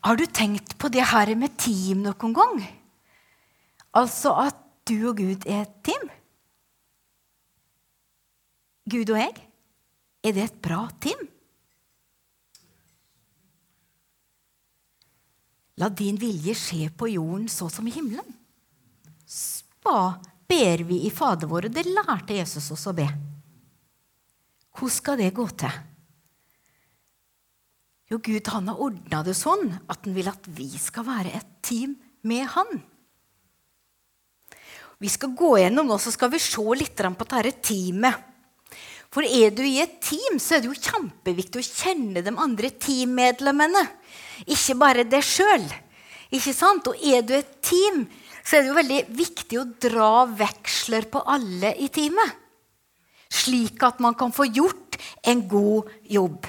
Har du tenkt på det her med team noen gang? Altså at du og Gud er et team? Gud og jeg? Er det et bra team? La din vilje skje på jorden så som i himmelen. Spa ber vi i Fader vår, det lærte Jesus oss å be. Hvordan skal det gå til? Jo, Gud han har ordna det sånn at han vil at vi skal være et team med han. Vi skal gå gjennom nå, så skal vi se litt på dette teamet. For er du i et team, så er det jo kjempeviktig å kjenne de andre teammedlemmene. Ikke bare deg sjøl. Og er du et team, så er det jo veldig viktig å dra veksler på alle i teamet. Slik at man kan få gjort en god jobb.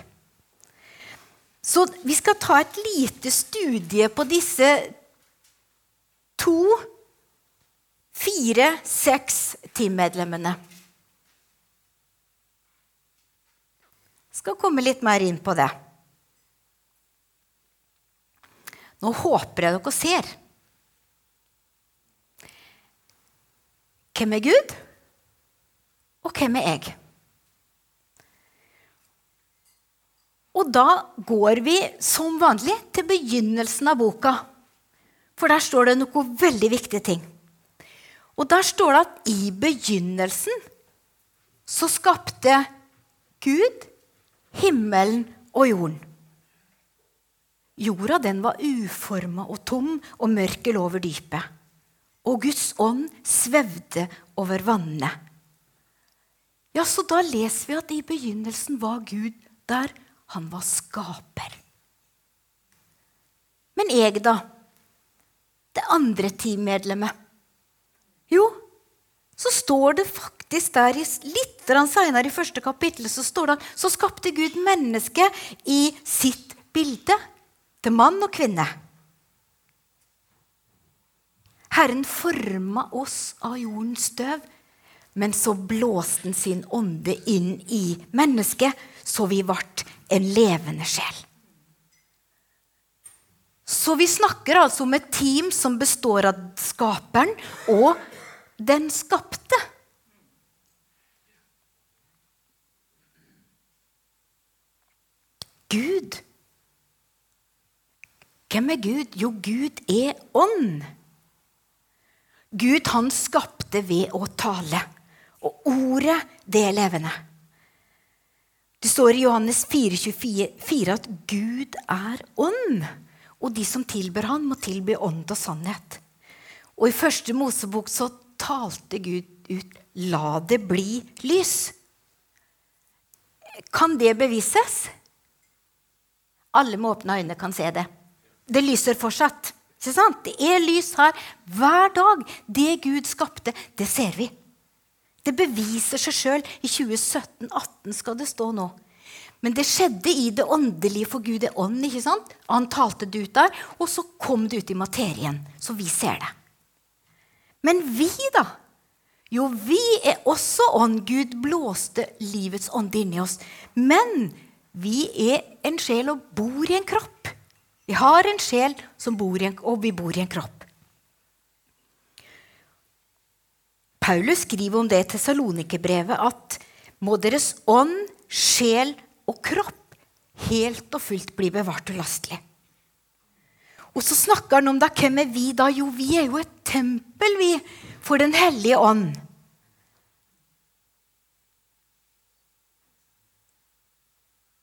Så vi skal ta et lite studie på disse to, fire, seks teammedlemmene. Skal komme litt mer inn på det. Nå håper jeg dere ser. Hvem er Gud, og hvem er jeg? Og da går vi som vanlig til begynnelsen av boka. For der står det noe veldig viktige ting. Og der står det at i begynnelsen så skapte Gud himmelen og jorden. Jorda den var uforma og tom, og mørket lå over dypet. Og Guds ånd svevde over vannene. Ja, så da leser vi at i begynnelsen var Gud der han var skaper. Men jeg, da? Det andre teammedlemmet? Jo, så står det faktisk der litt seinere i første kapittel så står det så skapte Gud mennesket i sitt bilde, til mann og kvinne. Herren forma oss av jordens støv, men så blåste han sin ånde inn i mennesket, så vi ble en levende sjel. Så vi snakker altså om et team som består av skaperen og den skapte. Gud. Hvem er Gud? Jo, Gud er ånd. Gud, han skapte ved å tale. Og ordet, det er levende. Det står i Johannes 4,24 at Gud er ånd, og de som tilber han må tilby ånd og sannhet. Og i første Mosebok så talte Gud ut 'la det bli lys'. Kan det bevises? Alle med åpne øyne kan se det. Det lyser fortsatt. Det er lys her hver dag. Det Gud skapte, det ser vi. Det beviser seg sjøl. I 2017-18 skal det stå nå. Men det skjedde i det åndelige, for Gud er ånd. ikke sant? Han talte det ut der, og så kom det ut i materien. Så vi ser det. Men vi, da? Jo, vi er også ånd. Gud blåste livets ånd inni oss. Men vi er en sjel og bor i en kropp. Vi har en sjel bor en, og vi bor i en kropp. Paulus skriver om det i Tessalonikerbrevet at må deres ånd, sjel og kropp helt og fullt bli bevart ulastelig. Og så snakker han om da, hvem er vi da? Jo, vi er jo et tempel, vi, for Den hellige ånd.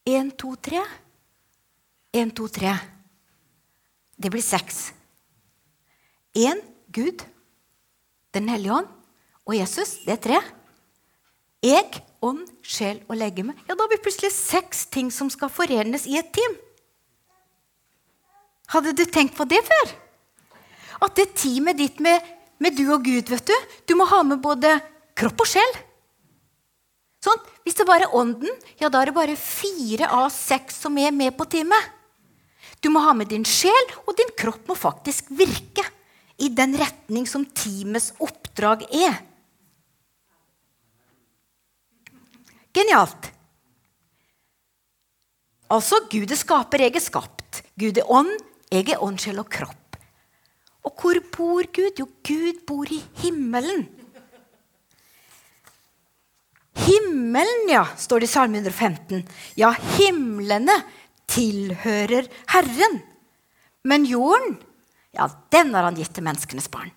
Én, to, tre. Én, to, tre. Det blir seks. Én Gud, Den hellige ånd og Jesus, det er tre. Jeg, ånd, sjel og legeme. Ja, da har vi plutselig seks ting som skal forenes i et team. Hadde du tenkt på det før? At det teamet ditt med, med du og Gud, vet du Du må ha med både kropp og sjel. Sånn, Hvis det bare er ånden, ja, da er det bare fire av seks som er med på teamet. Du må ha med din sjel, og din kropp må faktisk virke i den retning som teamets oppdrag er. Genialt. Altså, Gud er skaper, jeg er skapt. Gud er ånd, Jeg er ånd, og kropp. Og hvor bor Gud? Jo, Gud bor i himmelen. Himmelen, ja, står det i Salme 115. Ja, himlene tilhører Herren. Men jorden, ja, den har han gitt til menneskenes barn.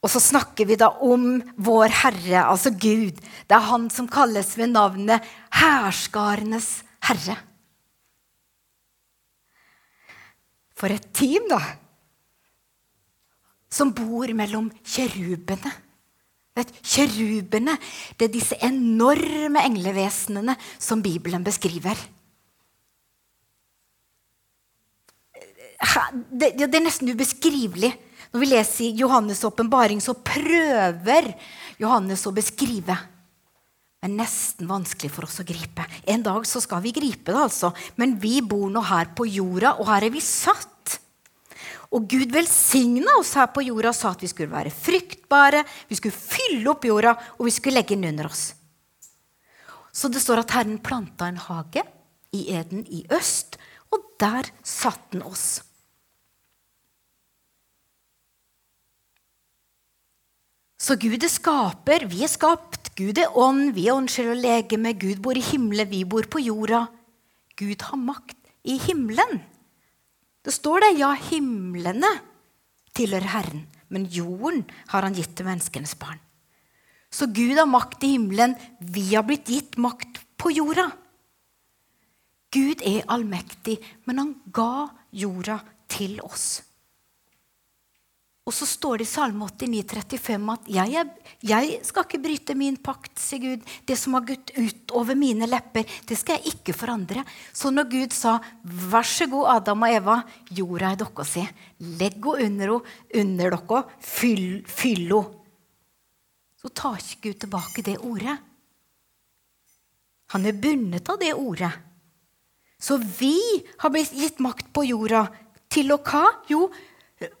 Og så snakker vi da om vår Herre, altså Gud. Det er han som kalles ved navnet Hærskarenes herre. For et team, da! Som bor mellom kjerubene. Vet, kjerubene det er disse enorme englevesenene som Bibelen beskriver. Det, det er nesten ubeskrivelig. Når vi leser Johannes' åpenbaring, så prøver Johannes å beskrive. Men nesten vanskelig for oss å gripe. En dag så skal vi gripe det, altså. Men vi bor nå her på jorda, og her er vi satt. Og Gud velsigna oss her på jorda og sa at vi skulle være fryktbare, vi skulle fylle opp jorda, og vi skulle legge den under oss. Så det står at Herren planta en hage i Eden i øst, og der satte han oss. Så Gud er skaper, vi er skapt. Gud er ånd, vi er åndssjel og legeme. Gud bor i himmelen, vi bor på jorda. Gud har makt i himmelen. Det står det, ja, himlene tilhører Herren, men jorden har han gitt til menneskenes barn. Så Gud har makt i himmelen, vi har blitt gitt makt på jorda. Gud er allmektig, men han ga jorda til oss. Og så står det i Salme 89, 35 at jeg, er, jeg, skal ikke bryte min pakt, sier Gud. Det som har gått ut over mine lepper, det skal jeg ikke forandre. Så når Gud sa, 'Vær så god, Adam og Eva, jorda er dere si. Legg henne under, under dere. Fyll, fyll henne.' Så tar ikke Gud tilbake det ordet. Han er bundet av det ordet. Så vi har blitt gitt makt på jorda til å hva? Jo,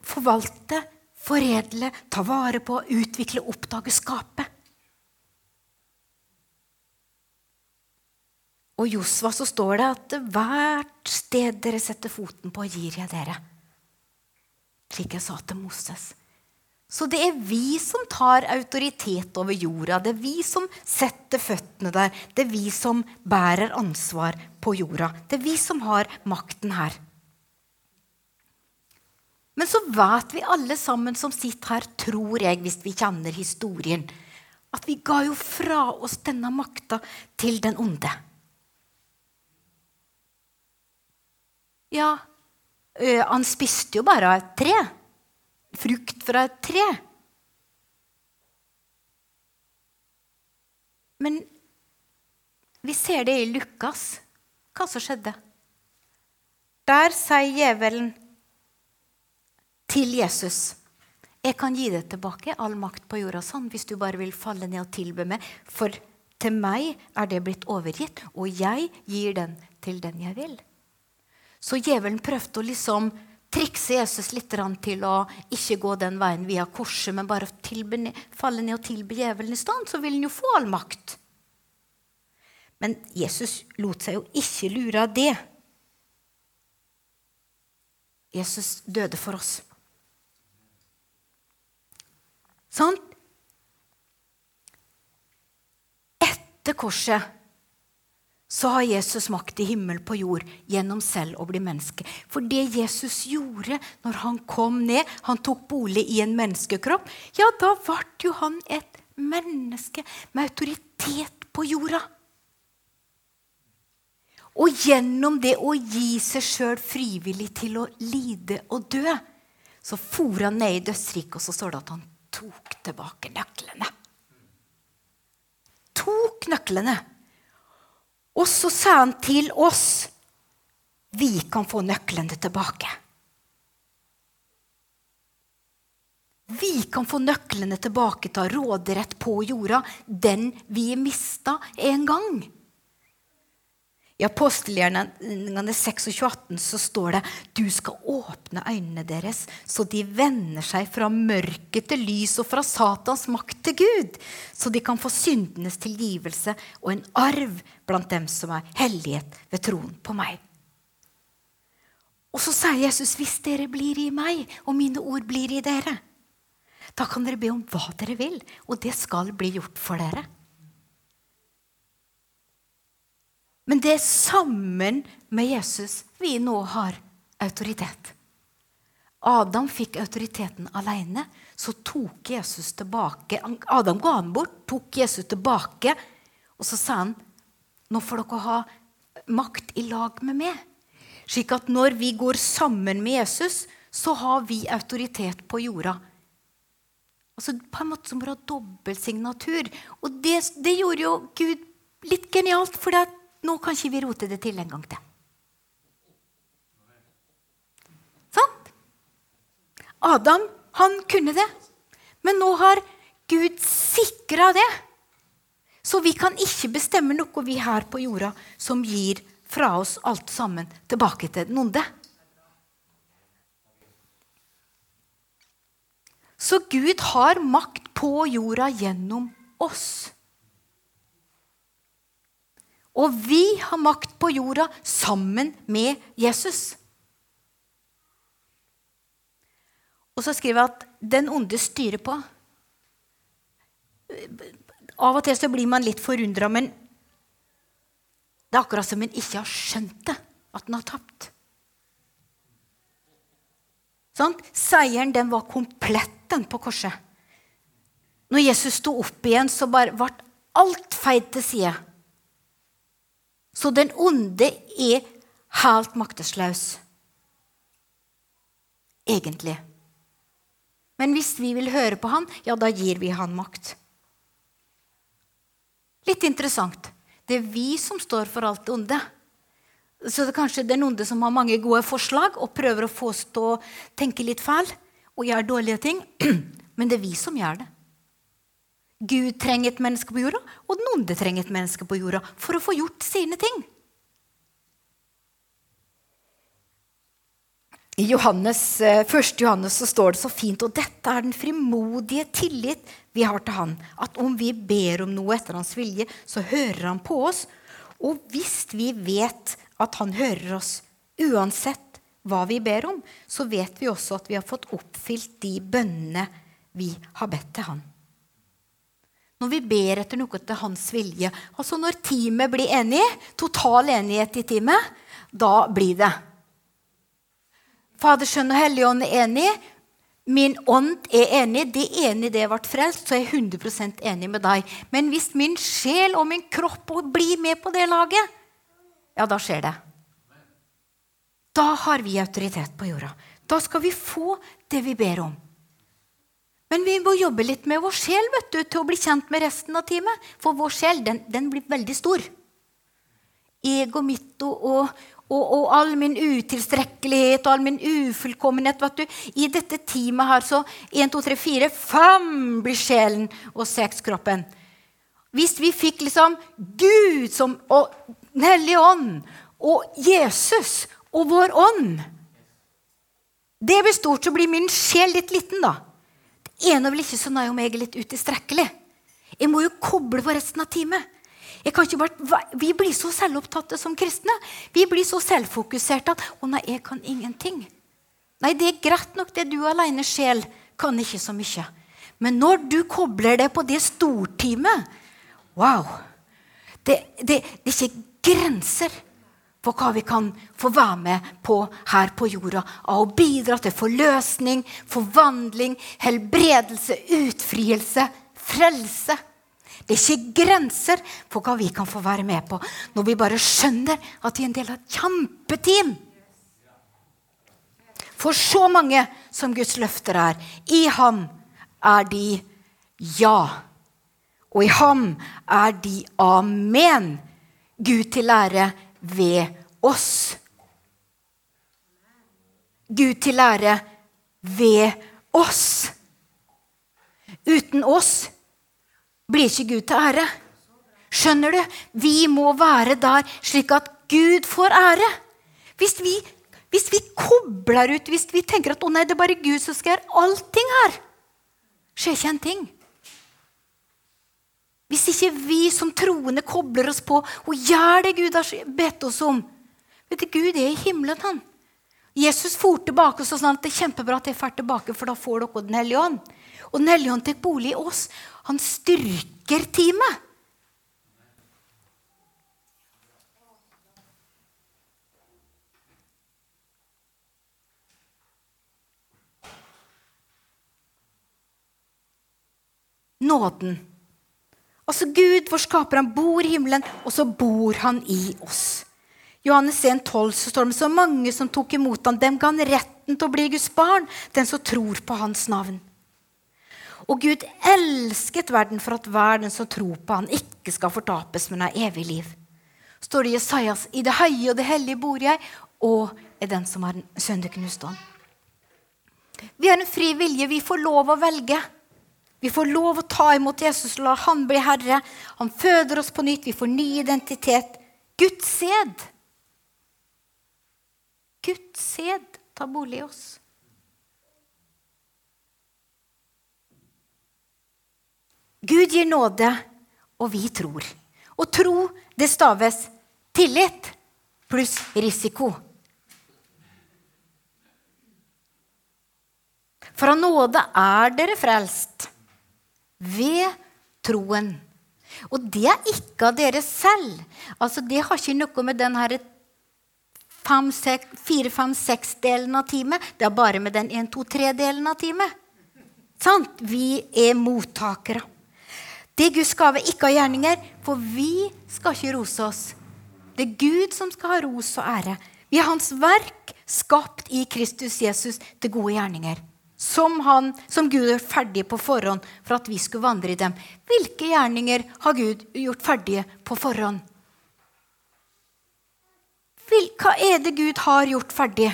forvalte, foredle, ta vare på, utvikle, oppdage, skape. Og i Josva så står det at hvert sted dere setter foten på, gir jeg dere. Slik jeg sa til Moses. Så det er vi som tar autoritet over jorda. Det er vi som setter føttene der. Det er vi som bærer ansvar på jorda. Det er vi som har makten her. Men så vet vi alle sammen som sitter her, tror jeg, hvis vi kjenner historien, at vi ga jo fra oss denne makta til den onde. Ja, han spiste jo bare et tre. Frukt fra et tre. Men vi ser det i Lukas, hva som skjedde. Der sier djevelen til Jesus. Jeg kan gi deg tilbake all makt på jorda sånn, hvis du bare vil falle ned og tilbe meg. For til meg er det blitt overgitt, og jeg gir den til den jeg vil. Så djevelen prøvde å liksom trikse Jesus litt til å ikke gå den veien via korset, men bare tilbe, falle ned og tilbe djevelen i stand, så vil han jo få all makt. Men Jesus lot seg jo ikke lure av det. Jesus døde for oss. Sånn? Etter korset så har Jesus makt i himmel på jord gjennom selv å bli menneske. For det Jesus gjorde når han kom ned, han tok bolig i en menneskekropp, ja, da ble jo han et menneske med autoritet på jorda. Og gjennom det å gi seg sjøl frivillig til å lide og dø, så for han ned i dødsriket, og så står det at han tok tilbake nøklene. Tok nøklene. Og så sa han til oss vi kan få nøklene tilbake. Vi kan få nøklene tilbake til råderett på jorda, den vi mista en gang. I apostelgjerningene 6 og 28 så står det du skal åpne øynene deres, så de vender seg fra mørket til lys og fra Satans makt til Gud, så de kan få syndenes tilgivelse og en arv blant dem som er hellighet ved troen på meg. Og så sier Jesus, hvis dere blir i meg, og mine ord blir i dere, da kan dere be om hva dere vil, og det skal bli gjort for dere. Men det er sammen med Jesus vi nå har autoritet. Adam fikk autoriteten alene. Så tok Jesus tilbake Adam ga han bort, tok Jesus tilbake. Og så sa han nå får dere ha makt i lag med meg. Slik at når vi går sammen med Jesus, så har vi autoritet på jorda. Altså På en måte som å ha dobbeltsignatur. Og det, det, gjorde jo Gud litt genialt, for nå kan ikke vi rote det til en gang til. Sant? Adam, han kunne det. Men nå har Gud sikra det. Så vi kan ikke bestemme noe, vi her på jorda, som gir fra oss alt sammen tilbake til den onde. Så Gud har makt på jorda gjennom oss. Og vi har makt på jorda sammen med Jesus. Og så skriver jeg at den onde styrer på. Av og til så blir man litt forundra, men det er akkurat som en ikke har skjønt det, at en har tapt. Sånn? Seieren den var komplett den på korset. Når Jesus sto opp igjen, så bare ble alt feid til side. Så den onde er helt maktesløs. Egentlig. Men hvis vi vil høre på han, ja, da gir vi han makt. Litt interessant. Det er vi som står for alt det onde. Så det er kanskje den onde som har mange gode forslag og prøver å få oss til å tenke litt feil og gjøre dårlige ting. Men det er vi som gjør det. Gud trenger et menneske på jorda, og den onde trenger et menneske på jorda for å få gjort sine ting. I Johannes, 1. Eh, Johannes så står det så fint, og dette er den frimodige tillit vi har til Han, at om vi ber om noe etter Hans vilje, så hører Han på oss. Og hvis vi vet at Han hører oss uansett hva vi ber om, så vet vi også at vi har fått oppfylt de bønnene vi har bedt til Han. Når vi ber etter noe til Hans vilje, altså når teamet blir enig, total enighet i teamet, da blir det. Fader, Sønn og hellige Ånd er enig. Min ånd er enig. De enig i det jeg ble frelst, så er jeg 100% enig med deg. Men hvis min sjel og min kropp blir med på det laget, ja, da skjer det. Da har vi autoritet på jorda. Da skal vi få det vi ber om. Men vi må jobbe litt med vår sjel vet du, til å bli kjent med resten av teamet. For vår sjel den, den blir veldig stor. Ego mitt og, og, og, all min utilstrekkelighet og all min ufullkommenhet. vet du. I dette teamet her så 1, 2, 3, 4, 5 blir sjelen og 6 kroppen. Hvis vi fikk liksom Gud som, og Den hellige ånd og Jesus og vår ånd Det blir stort, så blir min sjel litt liten, da. Ene vil ikke så nøye om jeg er litt utilstrekkelig. Jeg må jo koble på resten av teamet. Bare, vi blir så selvopptatte som kristne. Vi blir så selvfokuserte at 'Å nei, jeg kan ingenting'. Nei, det er greit nok, det du alene sjel kan ikke så mye. Men når du kobler det på det storteamet Wow! Det, det, det er ikke grenser for hva vi kan få være med på her på jorda. Av å bidra til forløsning, forvandling, helbredelse, utfrielse, frelse. Det er ikke grenser for hva vi kan få være med på når vi bare skjønner at vi er en del av et kjempeteam. For så mange som Guds løfter er, i ham er de ja. Og i ham er de amen. Gud til ære ved oss. Gud til ære ved oss. Uten oss blir ikke Gud til ære. Skjønner du? Vi må være der slik at Gud får ære. Hvis vi, hvis vi kobler ut, hvis vi tenker at å nei, det er bare Gud som skal gjøre allting her, skjer ikke en ting. Hvis ikke vi som troende kobler oss på og gjør det Gud har bedt oss om Vet du, Gud er i himmelen, han. Jesus for tilbake og sa at det er kjempebra at jeg drar tilbake, for da får dere Den hellige ånd. Og Den hellige ånd tar bolig i oss. Han styrker teamet. Nåden. Altså Gud, vår skaper, han bor i himmelen, og så bor han i oss. Johannes 1, 12, så står det så mange som tok imot ham, dem ga han retten til å bli Guds barn, den som tror på hans navn. Og Gud elsket verden for at hver den som tror på han ikke skal fortapes, men ha evig liv. Står det i Jesajas, i det høye og det hellige bor jeg, og er den som har en sønderknust ånd. Vi har en fri vilje. Vi får lov å velge. Vi får lov å ta imot Jesus la han bli herre. Han føder oss på nytt. Vi får ny identitet. Guds sæd Guds sæd tar bolig i oss. Gud gir nåde, og vi tror. Og tro, det staves tillit pluss risiko. For av nåde er dere frelst ved troen. Og det er ikke av dere selv. Altså, Det har ikke noe med den herre fire-fem-seks-delen av teamet. Det er bare med den 1-2-3-delen av teamet. Sant? Vi er mottakere. Det er Guds gave, ikke av gjerninger, for vi skal ikke rose oss. Det er Gud som skal ha ros og ære. Vi er Hans verk, skapt i Kristus Jesus til gode gjerninger. Som, han, som Gud er ferdig på forhånd for at vi skulle vandre i dem. Hvilke gjerninger har Gud gjort ferdige på forhånd? Hva er det Gud har gjort ferdig?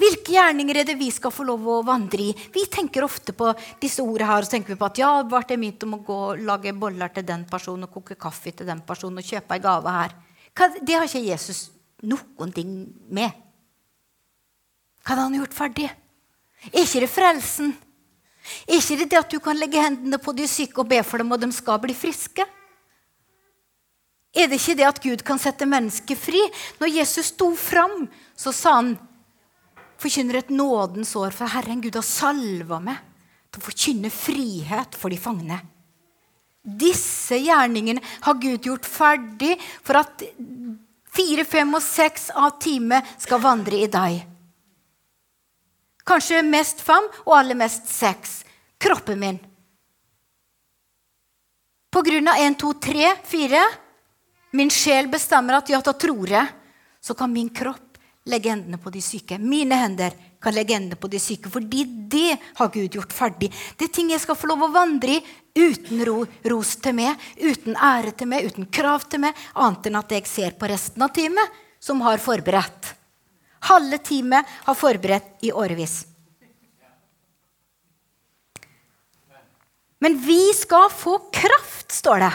Hvilke gjerninger er det vi skal få lov å vandre i? Vi tenker ofte på disse ordene her, og så tenker vi på at ja, ble det mitt om å gå lage boller til den personen og koke kaffe til den personen og kjøpe en gave her. Det har ikke Jesus noen ting med. Hva hadde han gjort ferdig? Er ikke det frelsen? Er ikke det det at du kan legge hendene på de syke og be for dem, og de skal bli friske? Er det ikke det at Gud kan sette mennesket fri? Når Jesus sto fram, så sa han forkynner et nådens år, for Herren Gud har salva meg til å forkynne frihet for de fangne. Disse gjerningene har Gud gjort ferdig for at fire, fem og seks av time skal vandre i deg. Kanskje mest fem, og aller mest seks. Kroppen min. På grunn av én, to, tre, fire Min sjel bestemmer at ja, da tror jeg. Så kan min kropp legge hendene på de syke. Mine hender kan legge hendene på de syke, fordi det har Gud gjort ferdig. Det er ting jeg skal få lov å vandre i uten ro, ros til meg, uten ære til meg, uten krav til meg, annet enn at jeg ser på resten av teamet, som har forberedt. Halve teamet har forberedt i årevis. Men vi skal få kraft, står det.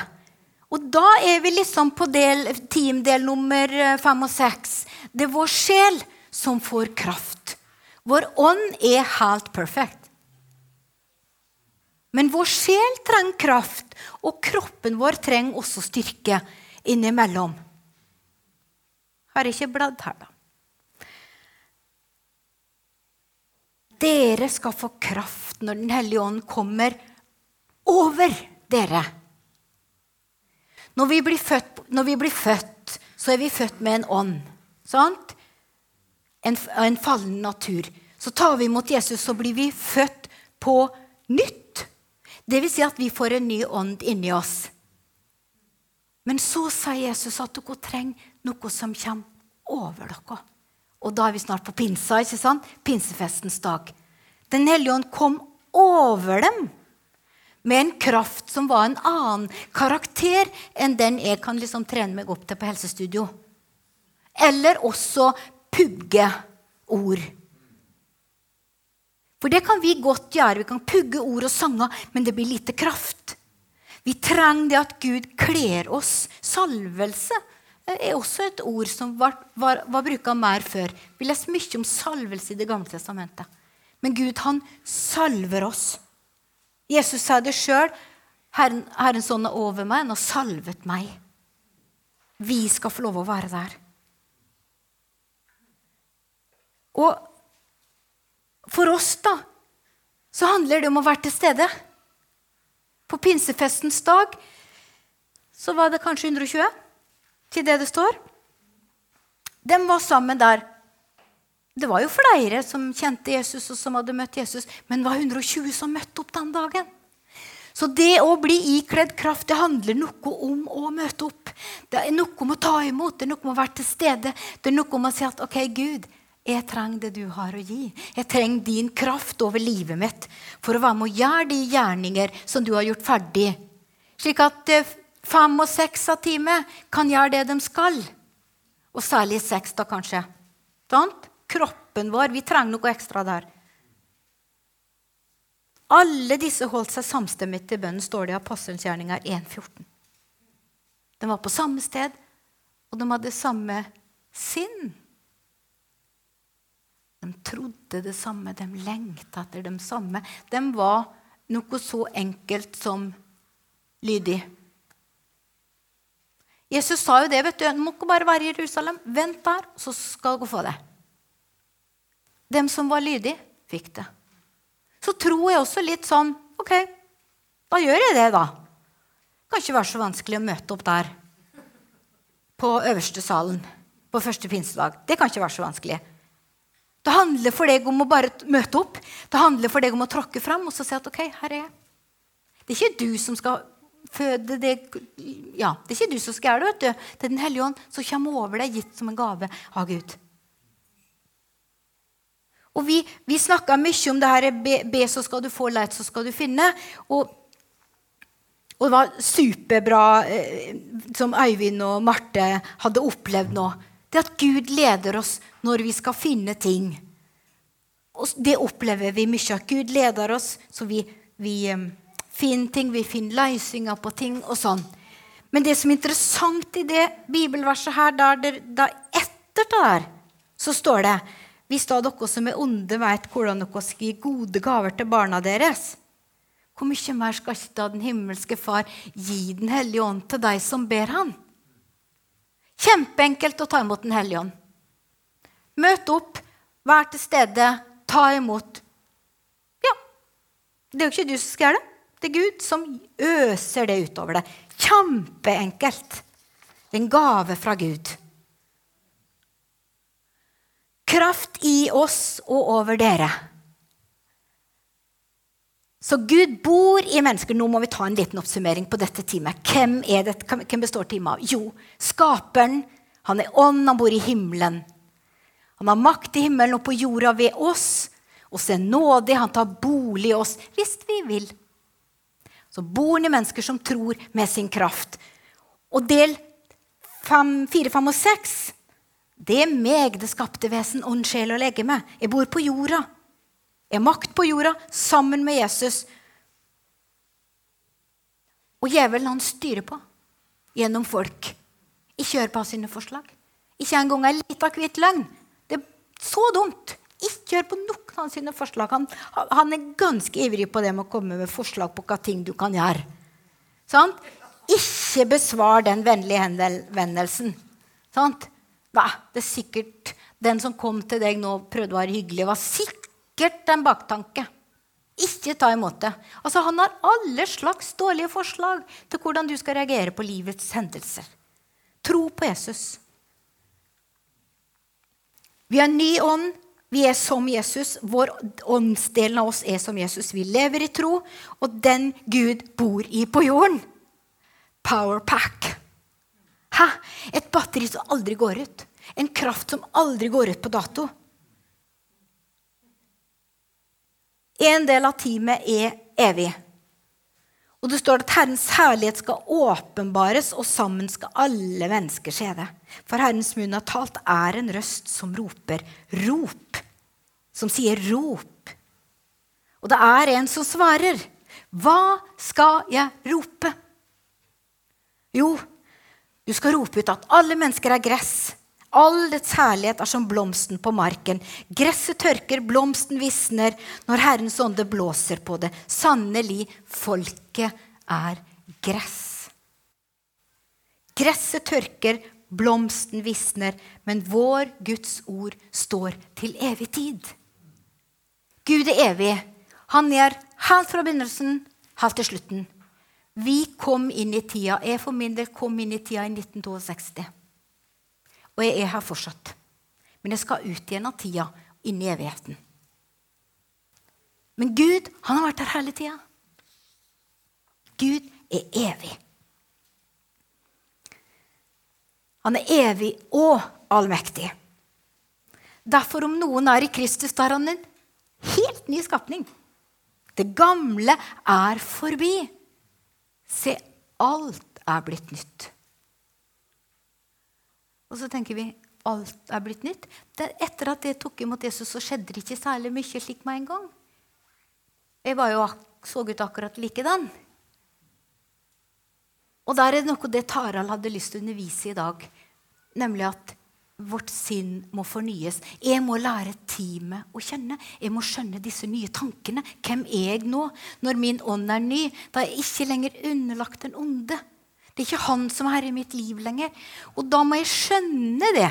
Og da er vi liksom på del, teamdel nummer eh, fem og seks. Det er vår sjel som får kraft. Vår ånd er helt perfekt. Men vår sjel trenger kraft, og kroppen vår trenger også styrke innimellom. Har ikke bladd her, da. Dere skal få kraft når Den hellige ånd kommer over dere. Når vi, født, når vi blir født, så er vi født med en ånd. Sant? En, en fallen natur. Så tar vi imot Jesus, så blir vi født på nytt. Det vil si at vi får en ny ånd inni oss. Men så sier Jesus at dere trenger noe som kommer over dere. Og da er vi snart på pinsa, ikke sant? pinsefestens dag. Den hellige ånd kom over dem med en kraft som var en annen karakter enn den jeg kan liksom trene meg opp til på helsestudio. Eller også pugge ord. For det kan vi godt gjøre. Vi kan pugge ord og sanger, men det blir lite kraft. Vi trenger det at Gud kler oss. Salvelse er også et ord som var, var, var bruka mer før. Vi leser mye om salvelse i Det gamle testamentet. Men Gud, han salver oss. Jesus sa det sjøl. Herren, Herrens ånd er over meg, han har salvet meg. Vi skal få lov å være der. Og for oss, da, så handler det om å være til stede. På pinsefestens dag så var det kanskje 120 til det det står. De var sammen der. Det var jo flere som kjente Jesus, og som hadde møtt Jesus, men det var 120 som møtte opp den dagen. Så det å bli ikledd kraft det handler noe om å møte opp. Det er noe om å ta imot, det er noe om å være til stede. Det er noe om å si at OK, Gud, jeg trenger det du har å gi. Jeg trenger din kraft over livet mitt for å være med å gjøre de gjerninger som du har gjort ferdig. Slik at eh, fem og seks av teamet kan gjøre det de skal. Og særlig seks, da kanskje. Sant? Kroppen vår. Vi trenger noe ekstra der. Alle disse holdt seg samstemmig til bønnen, står det i Apostelgjerninga 1,14. De var på samme sted, og de hadde samme sinn. De trodde det samme, de lengta etter det samme. De var noe så enkelt som lydig. Jesus sa jo det. vet du, Du må ikke bare være i Jerusalem. Vent der, så skal du få det. Dem som var lydige, fikk det. Så tror jeg også litt sånn OK, da gjør jeg det, da. Det kan ikke være så vanskelig å møte opp der på øverste salen på første pinsedag. Det kan ikke være så vanskelig. Det handler for deg om å bare møte opp. Det handler for deg om å tråkke fram og så si at OK, her er jeg. Det er ikke du som skal føde det Ja, det er ikke du som skal gjøre det. vet du. Det er Den hellige ånd som kommer over deg, gitt som en gave av Gud. Og Vi, vi snakka mye om det her be, be, så skal du få, leit så skal du finne. Og, og det var superbra, eh, som Øyvind og Marte hadde opplevd nå. Det at Gud leder oss når vi skal finne ting. Og det opplever vi mye. At Gud leder oss så vi, vi um, finner ting, vi finner løsninger på ting og sånn. Men det som er interessant i det bibelverset her, da, etter det der, så står det hvis da dere som er onde, vet hvordan dere skal gi gode gaver til barna deres, hvor mye mer skal ikke da den himmelske Far gi Den hellige ånd til deg som ber Han? Kjempeenkelt å ta imot Den hellige ånd. Møt opp, vær til stede, ta imot. Ja, det er jo ikke du som skal gjøre det. Det er Gud som øser det utover deg. Kjempeenkelt. En gave fra Gud. Kraft i oss og over dere. Så Gud bor i mennesker. Nå må vi ta en liten oppsummering på dette teamet. Hvem, det, hvem består teamet av? Jo, skaperen. Han er ånd, han bor i himmelen. Han har makt i himmelen og på jorda ved oss. Og så er nådig, han tar bolig i oss hvis vi vil. Så bor i mennesker som tror med sin kraft. Og del 4, 5 og 6 det er meg, det skapte vesen, ånd, sjel og legeme. Jeg bor på jorda Jeg har makt på jorda sammen med Jesus. Og djevelen han styrer på gjennom folk. Ikke hør på sine forslag. Ikke engang ei lita hvit løgn. Det er så dumt. Hør på noen av sine forslag. Han, han, er ganske ivrig på det med å komme med forslag på hva ting du kan gjøre. Sånn? Ikke besvar den vennlige henvendelsen. Sånn? Det er sikkert den som kom til deg nå, og prøvde å være hyggelig, var sikkert en baktanke. Ikke ta imot det. Altså, han har alle slags dårlige forslag til hvordan du skal reagere på livets hendelser. Tro på Jesus. Vi har ny ånd. Vi er som Jesus. Vår åndsdelen av oss er som Jesus. Vi lever i tro, og den Gud bor i på jorden. Powerpack. Hæ? Et batteri som aldri går ut. En kraft som aldri går ut på dato. En del av teamet er evig. Og det står at Herrens herlighet skal åpenbares, og sammen skal alle mennesker se det. For Herrens munn har talt er en røst som roper 'rop'. Som sier 'rop'. Og det er en som svarer. Hva skal jeg rope? Jo, du skal rope ut at alle mennesker er gress. All dets herlighet er som blomsten på marken. Gresset tørker, blomsten visner når Herrens ånde blåser på det. Sannelig, folket er gress. Gresset tørker, blomsten visner, men vår Guds ord står til evig tid. Gud er evig. Han er helt fra begynnelsen, helt til slutten. Vi kom inn i tida. Jeg for min del kom inn i tida i 1962. Og jeg er her fortsatt. Men jeg skal ut igjen av tida, inn i evigheten. Men Gud, han har vært her hele tida. Gud er evig. Han er evig og allmektig. Derfor, om noen er i Kristus, da er han en helt ny skapning. Det gamle er forbi. Se, alt er blitt nytt. Og så tenker vi alt er blitt nytt. Det, etter at jeg tok imot Jesus, så skjedde det ikke særlig mye slik med en gang. Jeg var jo, så ut akkurat likedan. Og der er det noe det Tarald hadde lyst til å undervise i dag, nemlig at vårt sinn må fornyes. Jeg må lære teamet å kjenne. Jeg må skjønne disse nye tankene. Hvem er jeg nå, når min ånd er ny? Da er jeg ikke lenger underlagt den onde. Det er ikke han som er herre i mitt liv lenger. Og da må jeg skjønne det.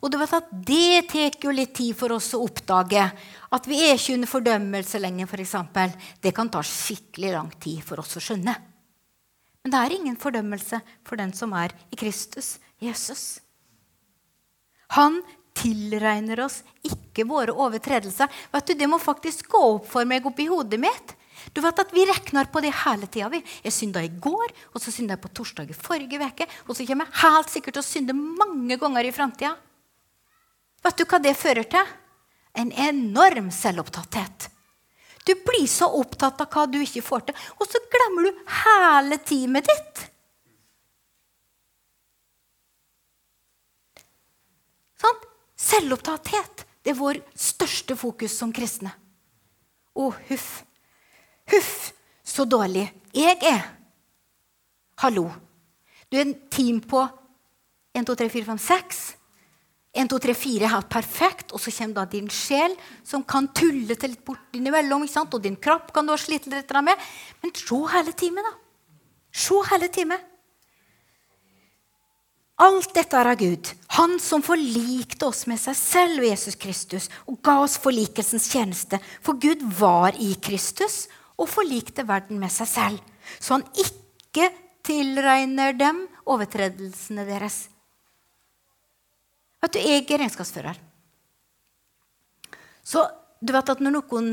Og du vet at det tar jo litt tid for oss å oppdage. At vi er ikke under fordømmelse lenger, f.eks. Det kan ta skikkelig lang tid for oss å skjønne. Men det er ingen fordømmelse for den som er i Kristus, Jesus. Han tilregner oss ikke våre overtredelser. Vet du, Det må faktisk gå opp for meg oppi hodet mitt. Du vet at Vi regner på det hele tida. Jeg synda i går, og så synda jeg på torsdag i forrige uke. Og så kommer jeg helt sikkert til å synde mange ganger i framtida. Vet du hva det fører til? En enorm selvopptatthet. Du blir så opptatt av hva du ikke får til, og så glemmer du hele teamet ditt. Sånn? Selvopptatthet det er vår største fokus som kristne. Å, huff. Huff, så dårlig jeg er. Hallo. Du er en team på 1, 2, 3, 4, 5, 6. 1, 2, 3, 4 er helt perfekt, og så kommer da din sjel, som kan tulle til litt bort innimellom. ikke sant? Og din kropp kan du ha slitt litt med. Men se hele timen, da. Se hele timen. Alt dette er av Gud, Han som forlikte oss med seg selv ved Jesus Kristus og ga oss forlikelsens tjeneste. For Gud var i Kristus og forlikte verden med seg selv, så han ikke tilregner dem overtredelsene deres. Vet du, jeg er regnskapsfører. Så du vet at når, noen,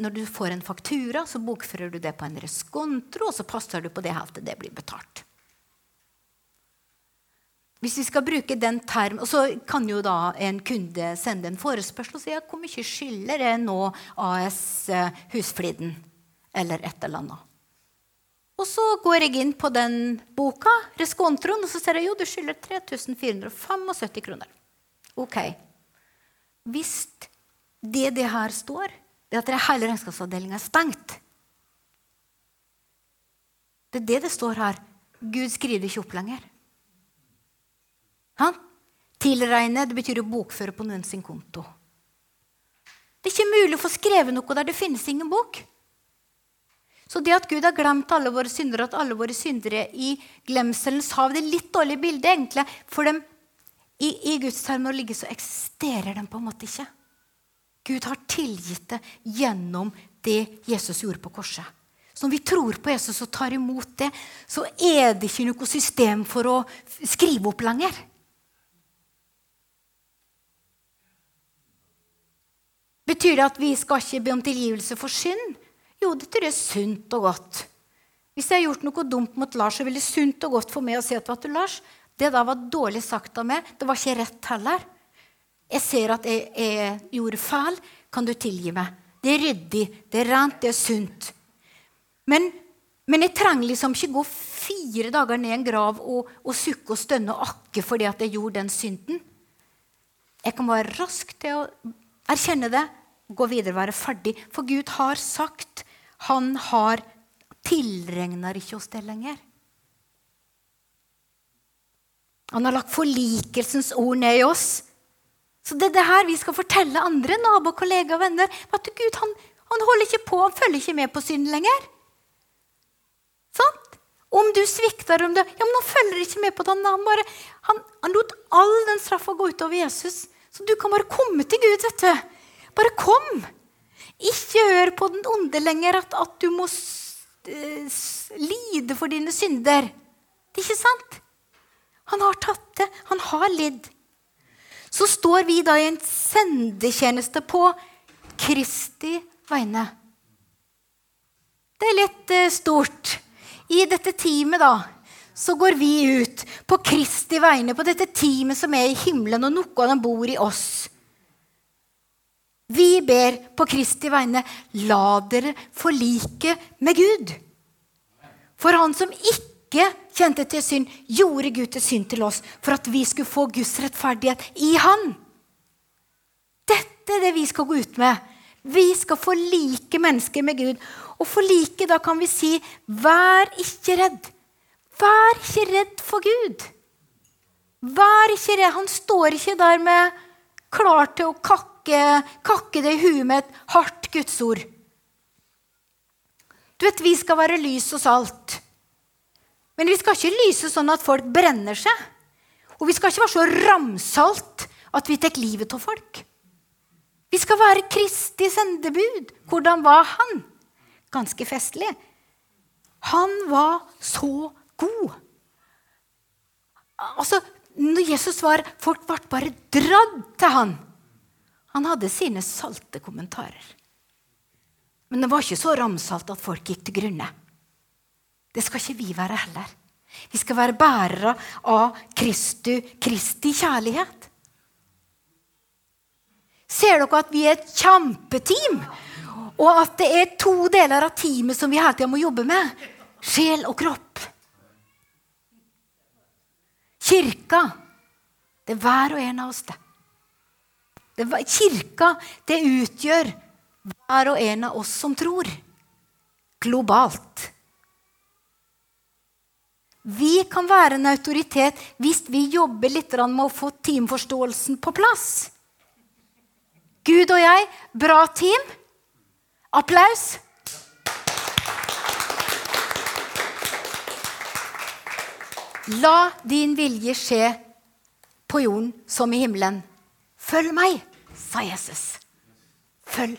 når, du får en faktura, så bokfører du det på en reskontro, og så passer du på det helt til det blir betalt. Hvis vi skal bruke den term, og Så kan jo da en kunde sende en forespørsel og si at hvor mye skylder det nå AS eh, Husfliden? Eller et eller annet. Og så går jeg inn på den boka, reskontroen, og så ser jeg jo du skylder 3475 kroner. Ok. Hvis det det her står, det at hele regnskapsavdelinga er stengt Det er det det står her. Gud skriver ikke opp lenger. Han? Tilregne det betyr å bokføre på noen sin konto. Det er ikke mulig å få skrevet noe der det finnes ingen bok. Så det at Gud har glemt alle våre syndere, at alle våre syndere i glemselens hav Det er litt dårlig bilde, egentlig, for dem i, i Guds terminologi så eksisterer de på en måte ikke. Gud har tilgitt det gjennom det Jesus gjorde på korset. Så når vi tror på Jesus og tar imot det, så er det ikke noe system for å skrive opp lenger. Betyr det at vi skal ikke be om tilgivelse for synd? Jo, det tror jeg er sunt og godt. Hvis jeg har gjort noe dumt mot Lars, så ville det sunt og godt for meg å si at du, Lars, det der var dårlig sagt av meg. Det var ikke rett heller. Jeg ser at jeg, jeg gjorde feil. Kan du tilgi meg? Det er ryddig, det er rent, det er sunt. Men, men jeg trenger liksom ikke gå fire dager ned en grav og, og sukke og stønne og akke fordi at jeg gjorde den synden. Jeg kan være rask til å erkjenne det, gå videre, være ferdig. For Gud har sagt Han har tilregner ikke oss det lenger. Han har lagt forlikelsens ord ned i oss. Så det er det her vi skal fortelle andre, naboer, kollegaer venner. At Gud han, han, holder ikke på, han følger ikke med på synd lenger. Sant? Om du svikter om det, ja, men Han følger ikke med på det. Han, bare, han, han lot all den straffa gå utover Jesus. Så du kan bare komme til Gud. vet du. Bare kom. Ikke hør på den onde lenger at, at du må uh, lide for dine synder. Det er ikke sant? Han har tatt det. Han har lidd. Så står vi da i en sendetjeneste på Kristi vegne. Det er litt uh, stort. I dette teamet da, så går vi ut på Kristi vegne, på dette teamet som er i himmelen, og noe av dem bor i oss. Vi ber på Kristi vegne, la dere forlike med Gud. For han som ikke kjente til synd, gjorde Gud til synd til oss for at vi skulle få Guds rettferdighet i Han. Dette er det vi skal gå ut med. Vi skal forlike mennesker med Gud. Og forlike, da kan vi si, vær ikke redd. Vær ikke redd for Gud. Vær ikke redd. Han står ikke der med klar til å kakke, kakke det i huet med et hardt gudsord. Du vet, Vi skal være lys og salt. Men vi skal ikke lyse sånn at folk brenner seg. Og vi skal ikke være så ramsalt at vi tar livet av folk. Vi skal være Kristi sendebud. Hvordan var han? Ganske festlig. Han var så god. Altså, når Jesus var Folk ble bare dratt til han. Han hadde sine salte kommentarer. Men det var ikke så ramsalt at folk gikk til grunne. Det skal ikke vi være heller. Vi skal være bærere av Kristu, Kristi kjærlighet. Ser dere at vi er et kjempeteam? Og at det er to deler av teamet som vi hele tida må jobbe med? Sjel og kropp. Kirka, det er hver og en av oss, det. Det kirka, det utgjør hver og en av oss som tror. Globalt. Vi kan være en autoritet hvis vi jobber litt med å få teamforståelsen på plass. Gud og jeg, bra team. Applaus. La din vilje skje på jorden som i himmelen. Følg meg, sa Jesus. Følg